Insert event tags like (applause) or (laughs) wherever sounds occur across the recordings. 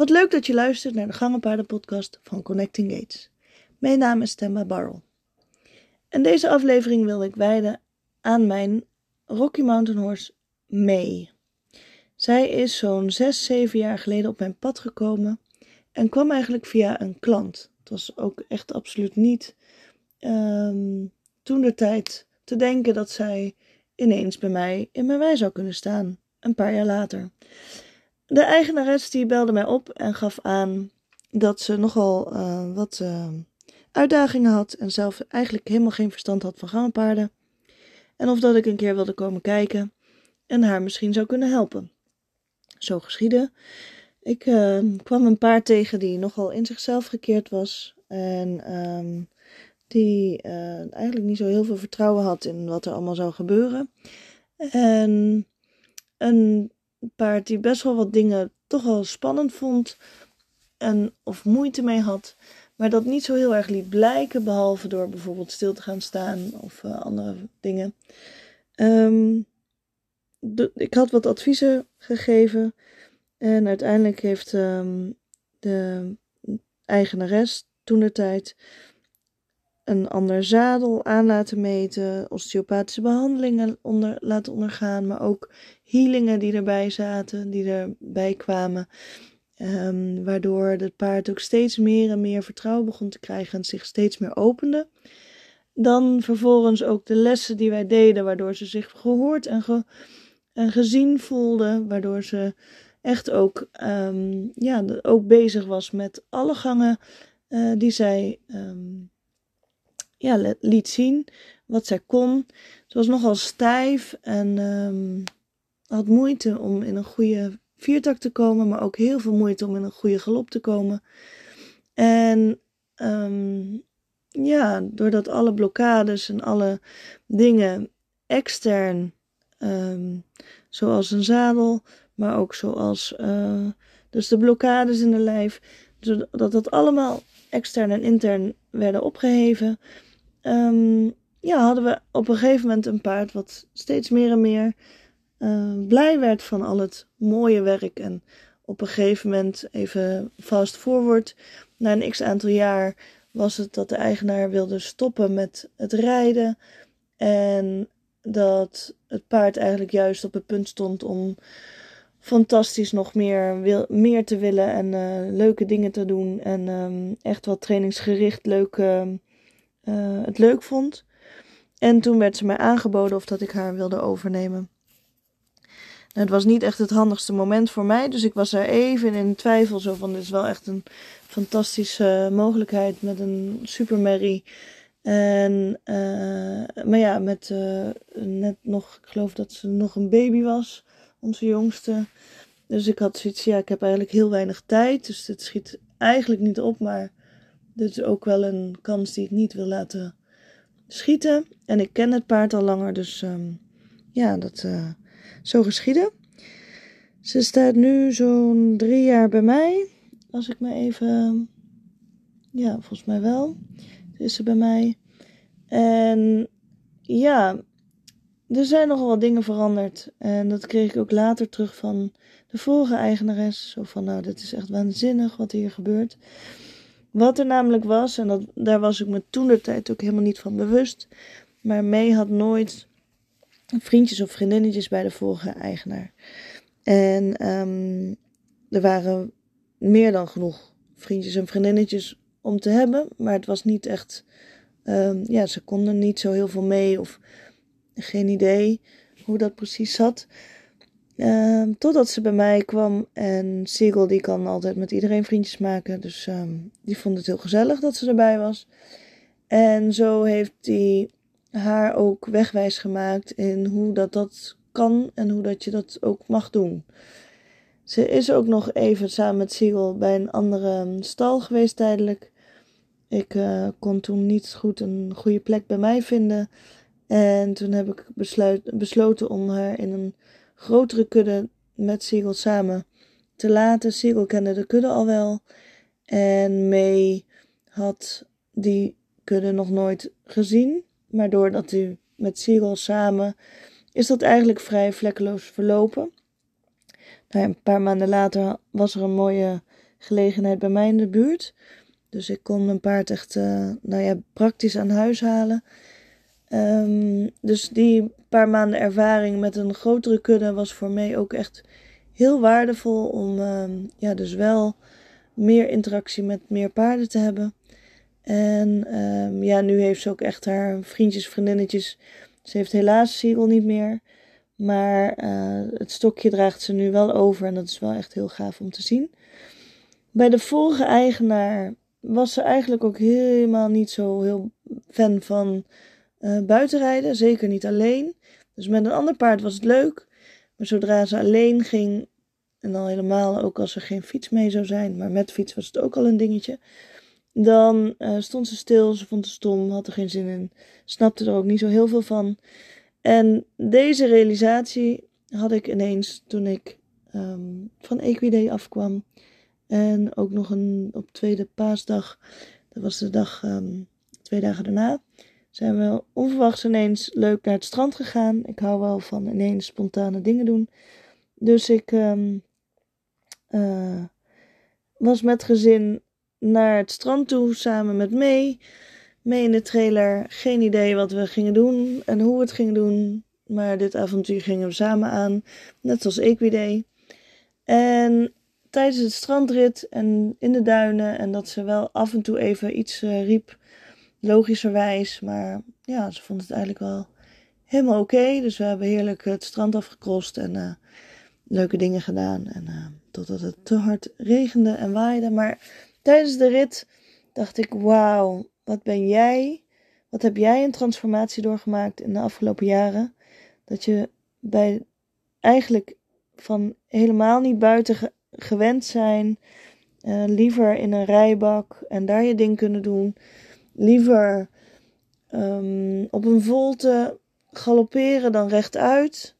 Wat leuk dat je luistert naar de Gangenpaarden podcast van Connecting Gates. Mijn naam is Temba Barrel. En deze aflevering wil ik wijden aan mijn Rocky Mountain Horse May. Zij is zo'n 6, 7 jaar geleden op mijn pad gekomen en kwam eigenlijk via een klant. Het was ook echt absoluut niet um, toen de tijd te denken dat zij ineens bij mij in mijn wei zou kunnen staan, een paar jaar later. De eigenares die belde mij op en gaf aan dat ze nogal uh, wat uh, uitdagingen had en zelf eigenlijk helemaal geen verstand had van gangenpaarden. En of dat ik een keer wilde komen kijken en haar misschien zou kunnen helpen. Zo geschiedde. Ik uh, kwam een paard tegen die nogal in zichzelf gekeerd was en um, die eigenlijk niet zo heel veel vertrouwen had in wat er allemaal zou gebeuren. En een paard die best wel wat dingen toch wel spannend vond en of moeite mee had, maar dat niet zo heel erg liet blijken, behalve door bijvoorbeeld stil te gaan staan of uh, andere dingen. De, ik had wat adviezen gegeven en uiteindelijk heeft um, de eigenares toen de tijd een ander zadel aan laten meten, osteopathische behandelingen onder, laten ondergaan, maar ook healingen die erbij zaten, die erbij kwamen. Um, waardoor het paard ook steeds meer en meer vertrouwen begon te krijgen en zich steeds meer opende. Dan vervolgens ook de lessen die wij deden, waardoor ze zich gehoord en, en gezien voelde, waardoor ze echt ook, um, ja, ook bezig was met alle gangen uh, die zij um, ja, liet zien wat zij kon. Ze was nogal stijf en um, had moeite om in een goede viertak te komen, maar ook heel veel moeite om in een goede galop te komen. En um, ja, doordat alle blokkades en alle dingen extern, um, zoals een zadel, maar ook zoals uh, dus de blokkades in de lijf, dat dat allemaal extern en intern werden opgeheven, um, ja, hadden we op een gegeven moment een paard wat steeds meer en meer uh, blij werd van al het mooie werk. En op een gegeven moment, even fast forward, na een x aantal jaar was het dat de eigenaar wilde stoppen met het rijden. En dat het paard eigenlijk juist op het punt stond om fantastisch nog meer, wil, meer te willen en uh, leuke dingen te doen. En um, echt wat trainingsgericht leuke uh, het leuk vond. En toen werd ze mij aangeboden of dat ik haar wilde overnemen. Nou, het was niet echt het handigste moment voor mij, dus ik was er even in twijfel. Zo van, dit is wel echt een fantastische mogelijkheid met een supermerrie. En, uh, maar ja, met uh, net nog, ik geloof dat ze nog een baby was, onze jongste. Dus ik had zoiets, ja, ik heb eigenlijk heel weinig tijd. Dus dit schiet eigenlijk niet op, maar dit is ook wel een kans die ik niet wil laten schieten. En ik ken het paard al langer, dus um, ja, dat uh, zo geschieden. Ze staat nu zo'n drie jaar bij mij. Als ik me even. Ja, volgens mij wel. Is ze bij mij. En ja, er zijn nogal wat dingen veranderd. En dat kreeg ik ook later terug van de vorige eigenares. Zo van, nou, dit is echt waanzinnig wat hier gebeurt. Wat er namelijk was, en dat, daar was ik me toen de tijd ook helemaal niet van bewust. Maar May had nooit vriendjes of vriendinnetjes bij de vorige eigenaar. En um, er waren meer dan genoeg vriendjes en vriendinnetjes om te hebben. Maar het was niet echt. Um, ja, ze konden niet zo heel veel mee. Of geen idee hoe dat precies zat. Um, totdat ze bij mij kwam en Siegel die kan altijd met iedereen vriendjes maken. Dus um, die vond het heel gezellig dat ze erbij was. En zo heeft hij haar ook wegwijs gemaakt in hoe dat, dat kan en hoe dat je dat ook mag doen. Ze is ook nog even samen met Siegel bij een andere stal geweest tijdelijk. Ik uh, kon toen niet goed een goede plek bij mij vinden. En toen heb ik besluit, besloten om haar in een grotere kudde met Siegel samen te laten. Siegel kende de kudde al wel. En May had die kudde nog nooit gezien. Maar doordat hij met Siegel samen is dat eigenlijk vrij vlekkeloos verlopen. Nou, een paar maanden later was er een mooie gelegenheid bij mij in de buurt. Dus ik kon mijn paard echt uh, nou ja, praktisch aan huis halen. Um, dus die paar maanden ervaring met een grotere kudde was voor mij ook echt heel waardevol om um, ja, dus wel meer interactie met meer paarden te hebben. En um, ja, nu heeft ze ook echt haar vriendjes, vriendinnetjes. Ze heeft helaas Siegel niet meer. Maar uh, het stokje draagt ze nu wel over en dat is wel echt heel gaaf om te zien. Bij de vorige eigenaar was ze eigenlijk ook helemaal niet zo heel fan van uh, buitenrijden. Zeker niet alleen. Dus met een ander paard was het leuk. Maar zodra ze alleen ging, en dan helemaal ook als er geen fiets mee zou zijn, maar met fiets was het ook al een dingetje. Dan uh, stond ze stil, ze vond het stom, had er geen zin in, snapte er ook niet zo heel veel van. En deze realisatie had ik ineens toen ik um, van Equiday afkwam. En ook nog een, op tweede paasdag, dat was de dag, um, twee dagen daarna, zijn we onverwachts ineens leuk naar het strand gegaan. Ik hou wel van ineens spontane dingen doen. Dus ik um, uh, was met gezin naar het strand toe samen met mee. Mee in de trailer. Geen idee wat we gingen doen en hoe we het gingen doen. Maar dit avontuur gingen we samen aan. Net zoals Equiday. En tijdens het strandrit en in de duinen. En dat ze wel af en toe even iets uh, riep. Logischerwijs. Maar ja, ze vond het eigenlijk wel helemaal oké. Dus we hebben heerlijk het strand afgekrost. En uh, leuke dingen gedaan. En uh, totdat het te hard regende en waaide. Maar tijdens de rit dacht ik: wauw, wat ben jij? Wat heb jij een transformatie doorgemaakt in de afgelopen jaren? Dat je bij eigenlijk van helemaal niet buiten ge gewend zijn, uh, liever in een rijbak en daar je ding kunnen doen, liever um, op een volte galopperen dan rechtuit.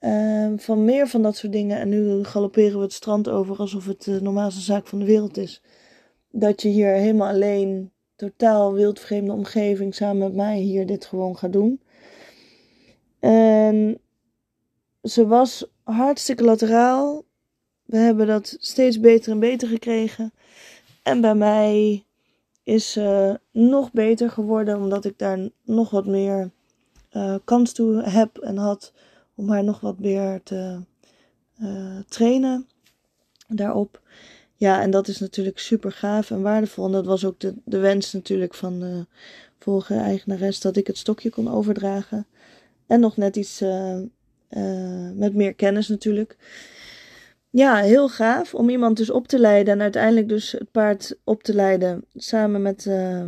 Uh, van meer van dat soort dingen. En nu galopperen we het strand over alsof het de normaalste zaak van de wereld is. Dat je hier helemaal alleen, totaal wildvreemde omgeving, samen met mij hier dit gewoon gaat doen. En ze was hartstikke lateraal. We hebben dat steeds beter en beter gekregen. En bij mij is ze nog beter geworden, omdat ik daar nog wat meer uh, kans toe heb en had om haar nog wat meer te uh, trainen daarop. Ja, en dat is natuurlijk super gaaf en waardevol. En dat was ook de, de wens natuurlijk van de vorige eigenares, dat ik het stokje kon overdragen. En nog net iets met meer kennis natuurlijk. Ja, heel gaaf om iemand dus op te leiden en uiteindelijk dus het paard op te leiden samen met, uh,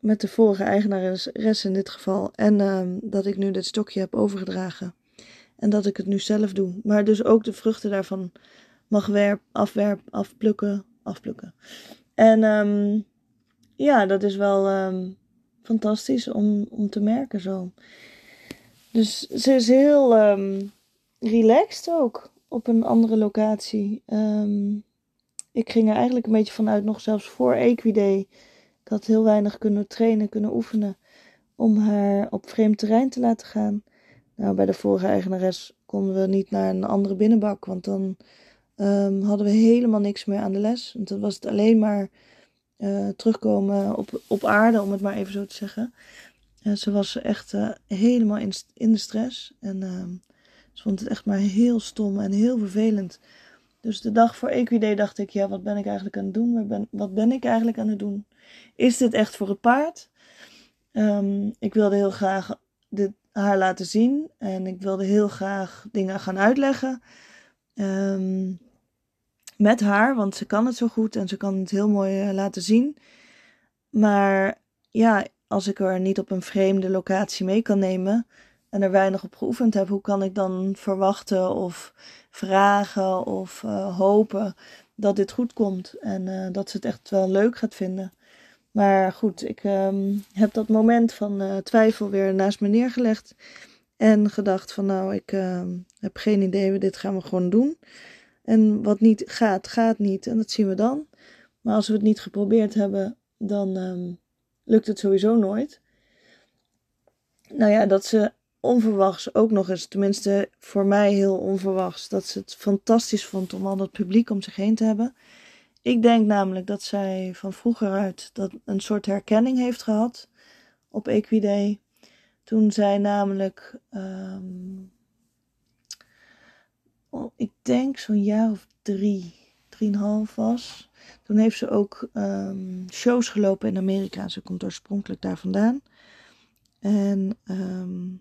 met de vorige eigenares in dit geval. En dat ik nu dit stokje heb overgedragen. En dat ik het nu zelf doe. Maar dus ook de vruchten daarvan mag werp, afwerp, afplukken, afplukken. En um, ja, dat is wel fantastisch om, om te merken zo. Dus ze is heel relaxed ook op een andere locatie. ik ging er eigenlijk een beetje vanuit, nog zelfs voor Equiday. Ik had heel weinig kunnen trainen, kunnen oefenen om haar op vreemd terrein te laten gaan. Nou, bij de vorige eigenares konden we niet naar een andere binnenbak, want dan um, hadden we helemaal niks meer aan de les. Want dan was het alleen maar uh, terugkomen op, op aarde, om het maar even zo te zeggen. Uh, ze was echt uh, helemaal in, in de stress. En ehm, ze vond het echt maar heel stom en heel vervelend. Dus de dag voor Equiday dacht ik, ja, wat ben ik eigenlijk aan het doen? Wat ben, wat ben ik eigenlijk aan het doen? Is dit echt voor het paard? Um, ik wilde heel graag haar laten zien. En ik wilde heel graag dingen gaan uitleggen. Um, met haar, want ze kan het zo goed en ze kan het heel mooi uh, laten zien. Maar ja, als ik er niet op een vreemde locatie mee kan nemen en er weinig op geoefend heb, hoe kan ik dan verwachten of vragen of uh, hopen dat dit goed komt en uh, dat ze het echt wel leuk gaat vinden? Maar goed, ik um, heb dat moment van uh, twijfel weer naast me neergelegd. En gedacht van nou, ik uh, heb geen idee, dit gaan we gewoon doen. En wat niet gaat, gaat niet. En dat zien we dan. Maar als we het niet geprobeerd hebben, dan um, lukt het sowieso nooit. Nou ja, dat ze onverwachts ook nog eens, tenminste voor mij heel onverwachts, dat ze het fantastisch vond om al dat publiek om zich heen te hebben. ik denk namelijk dat zij van vroeger uit dat een soort herkenning heeft gehad op Equiday. Toen zij namelijk, ehm, oh, ik denk zo'n jaar of drie, drieënhalf was. Toen heeft ze ook um, shows gelopen in Amerika. Ze komt oorspronkelijk daar vandaan. En um,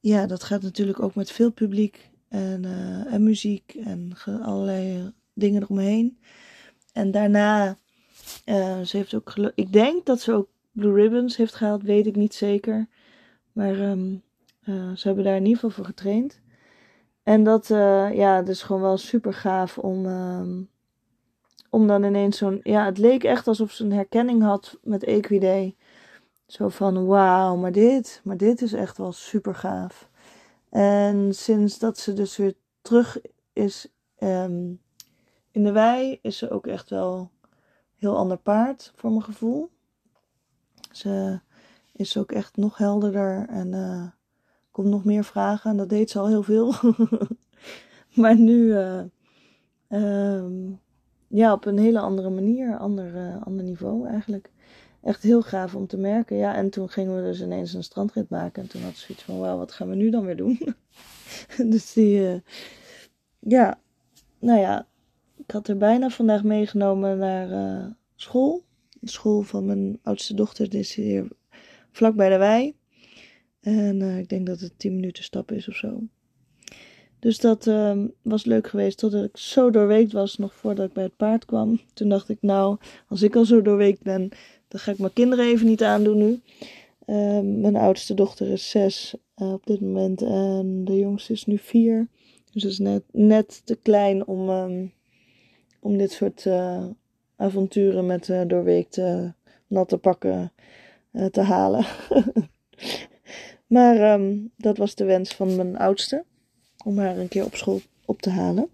ja, dat gaat natuurlijk ook met veel publiek en, uh, en muziek en allerlei dingen eromheen. En daarna, uh, ze heeft ook, ik denk dat ze ook Blue Ribbons heeft gehaald, weet ik niet zeker. Maar um, uh, ze hebben daar in ieder geval voor getraind. En dat, ja, is gewoon wel super gaaf om, um, om dan ineens zo'n, ja, het leek echt alsof ze een herkenning had met Equiday. Zo van, wauw, maar dit, maar dit is echt wel super gaaf. En sinds dat ze dus weer terug is um, in de wei, is ze ook echt wel een heel ander paard voor mijn gevoel. Ze is ook echt nog helderder en uh, komt nog meer vragen. En dat deed ze al heel veel. (laughs) maar nu, uh, um, ja, op een hele andere manier, ander, uh, ander niveau eigenlijk. Echt heel gaaf om te merken. Ja, en toen gingen we dus ineens een strandrit maken. En toen had ze zoiets van, wauw, wat gaan we nu dan weer doen? (laughs) dus die, ja, nou ja, ik had er bijna vandaag meegenomen naar school de school van mijn oudste dochter. Die is hier vlak bij de wei. En uh, ik denk dat het 10 minuten stap is of zo. Dus dat uh, was leuk geweest totdat ik zo doorweekt was, nog voordat ik bij het paard kwam. Toen dacht ik, nou, als ik al zo doorweekt ben, dan ga ik mijn kinderen even niet aandoen nu. Uh, mijn oudste dochter is zes uh, op dit moment en de jongste is nu vier. Dus het is net, net te klein om, um, om dit soort uh, avonturen met uh, doorweekte natte pakken te halen. (laughs) maar um, dat was de wens van mijn oudste. Om haar een keer op school op te halen.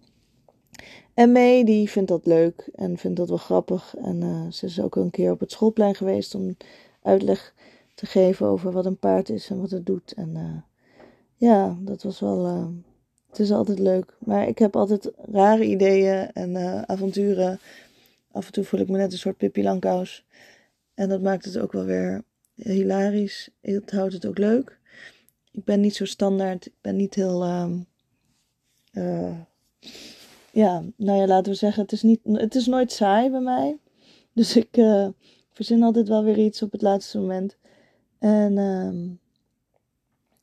En May die vindt dat leuk en vindt dat wel grappig. En uh, ze is ook een keer op het schoolplein geweest om uitleg te geven over wat een paard is en wat het doet. En ja, dat was wel. het is altijd leuk. Maar ik heb altijd rare ideeën en avonturen af en toe voel ik me net een soort Pippi Langkous. En dat maakt het ook wel weer hilarisch. Het houdt het ook leuk. Ik ben niet zo standaard. Ik ben niet heel. Ja, nou ja, laten we zeggen, het is, niet, het is nooit saai bij mij. Dus (laughs) ik uh, verzin altijd wel weer iets op het laatste moment. En ehm,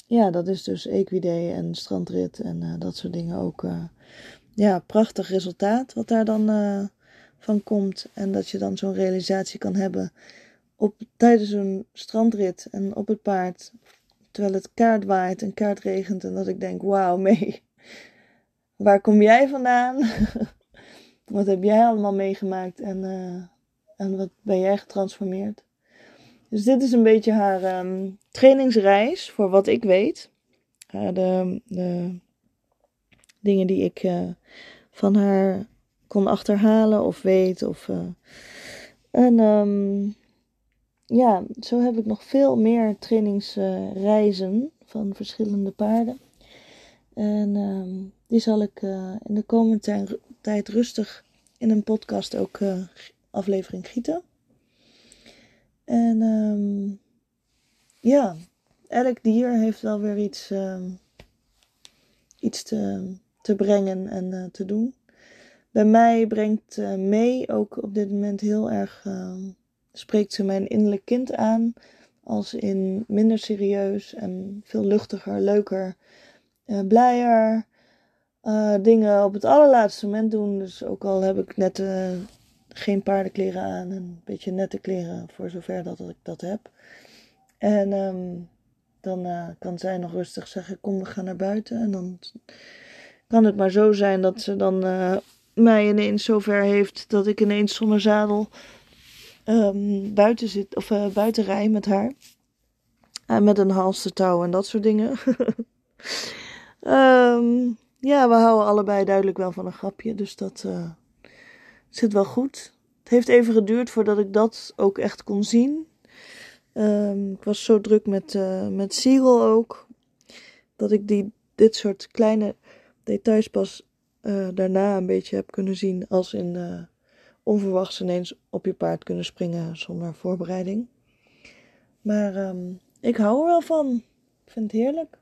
ja, dat is dus Equiday en strandrit en eh, dat soort dingen ook. ja, prachtig resultaat wat daar dan van komt. En dat je dan zo'n realisatie kan hebben op, tijdens een strandrit en op het paard. Terwijl het kaart waait en kaart regent. En dat ik denk, wauw, (laughs) mee. Waar kom jij vandaan? (laughs) wat heb jij allemaal meegemaakt? En, uh, en wat ben jij getransformeerd? Dus dit is een beetje haar um, trainingsreis voor wat ik weet. Uh, de, de dingen die ik uh, van haar kon achterhalen of weet. Of, uh, en um, ja, zo heb ik nog veel meer trainingsreizen van verschillende paarden. En um, die zal ik uh, in de komende tijd rustig in een podcast ook aflevering gieten. En um, ja, elk dier heeft wel weer iets, iets te, te brengen en te doen. Bij mij brengt mee ook op dit moment heel erg. Uh, spreekt ze mijn innerlijk kind aan. Als in minder serieus en veel luchtiger, leuker, blijer. dingen op het allerlaatste moment doen. Dus ook al heb ik net geen paardenkleren aan en een beetje nette kleren voor zover dat ik dat heb. En um, dan kan zij nog rustig zeggen: Kom, we gaan naar buiten. En dan kan het maar zo zijn dat ze dan mij ineens zover heeft dat ik ineens zonder zadel um, buiten zit of buiten rij met haar. En met een halstentouw en dat soort dingen. um, (laughs) ja, we houden allebei duidelijk wel van een grapje, dus dat uh, zit wel goed. Het heeft even geduurd voordat ik dat ook echt kon zien. Um, ik was zo druk met, uh, met Siegel ook, dat ik die, dit soort kleine details pas eh, daarna een beetje heb kunnen zien. Als in uh, onverwachts ineens op je paard kunnen springen zonder voorbereiding. Maar um, ik hou er wel van. Ik vind het heerlijk.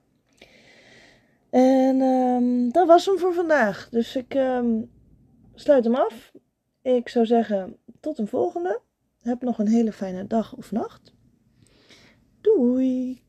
En um, dat was hem voor vandaag. Dus ik um, sluit hem af. Ik zou zeggen tot een volgende. Heb nog een hele fijne dag of nacht. Doei!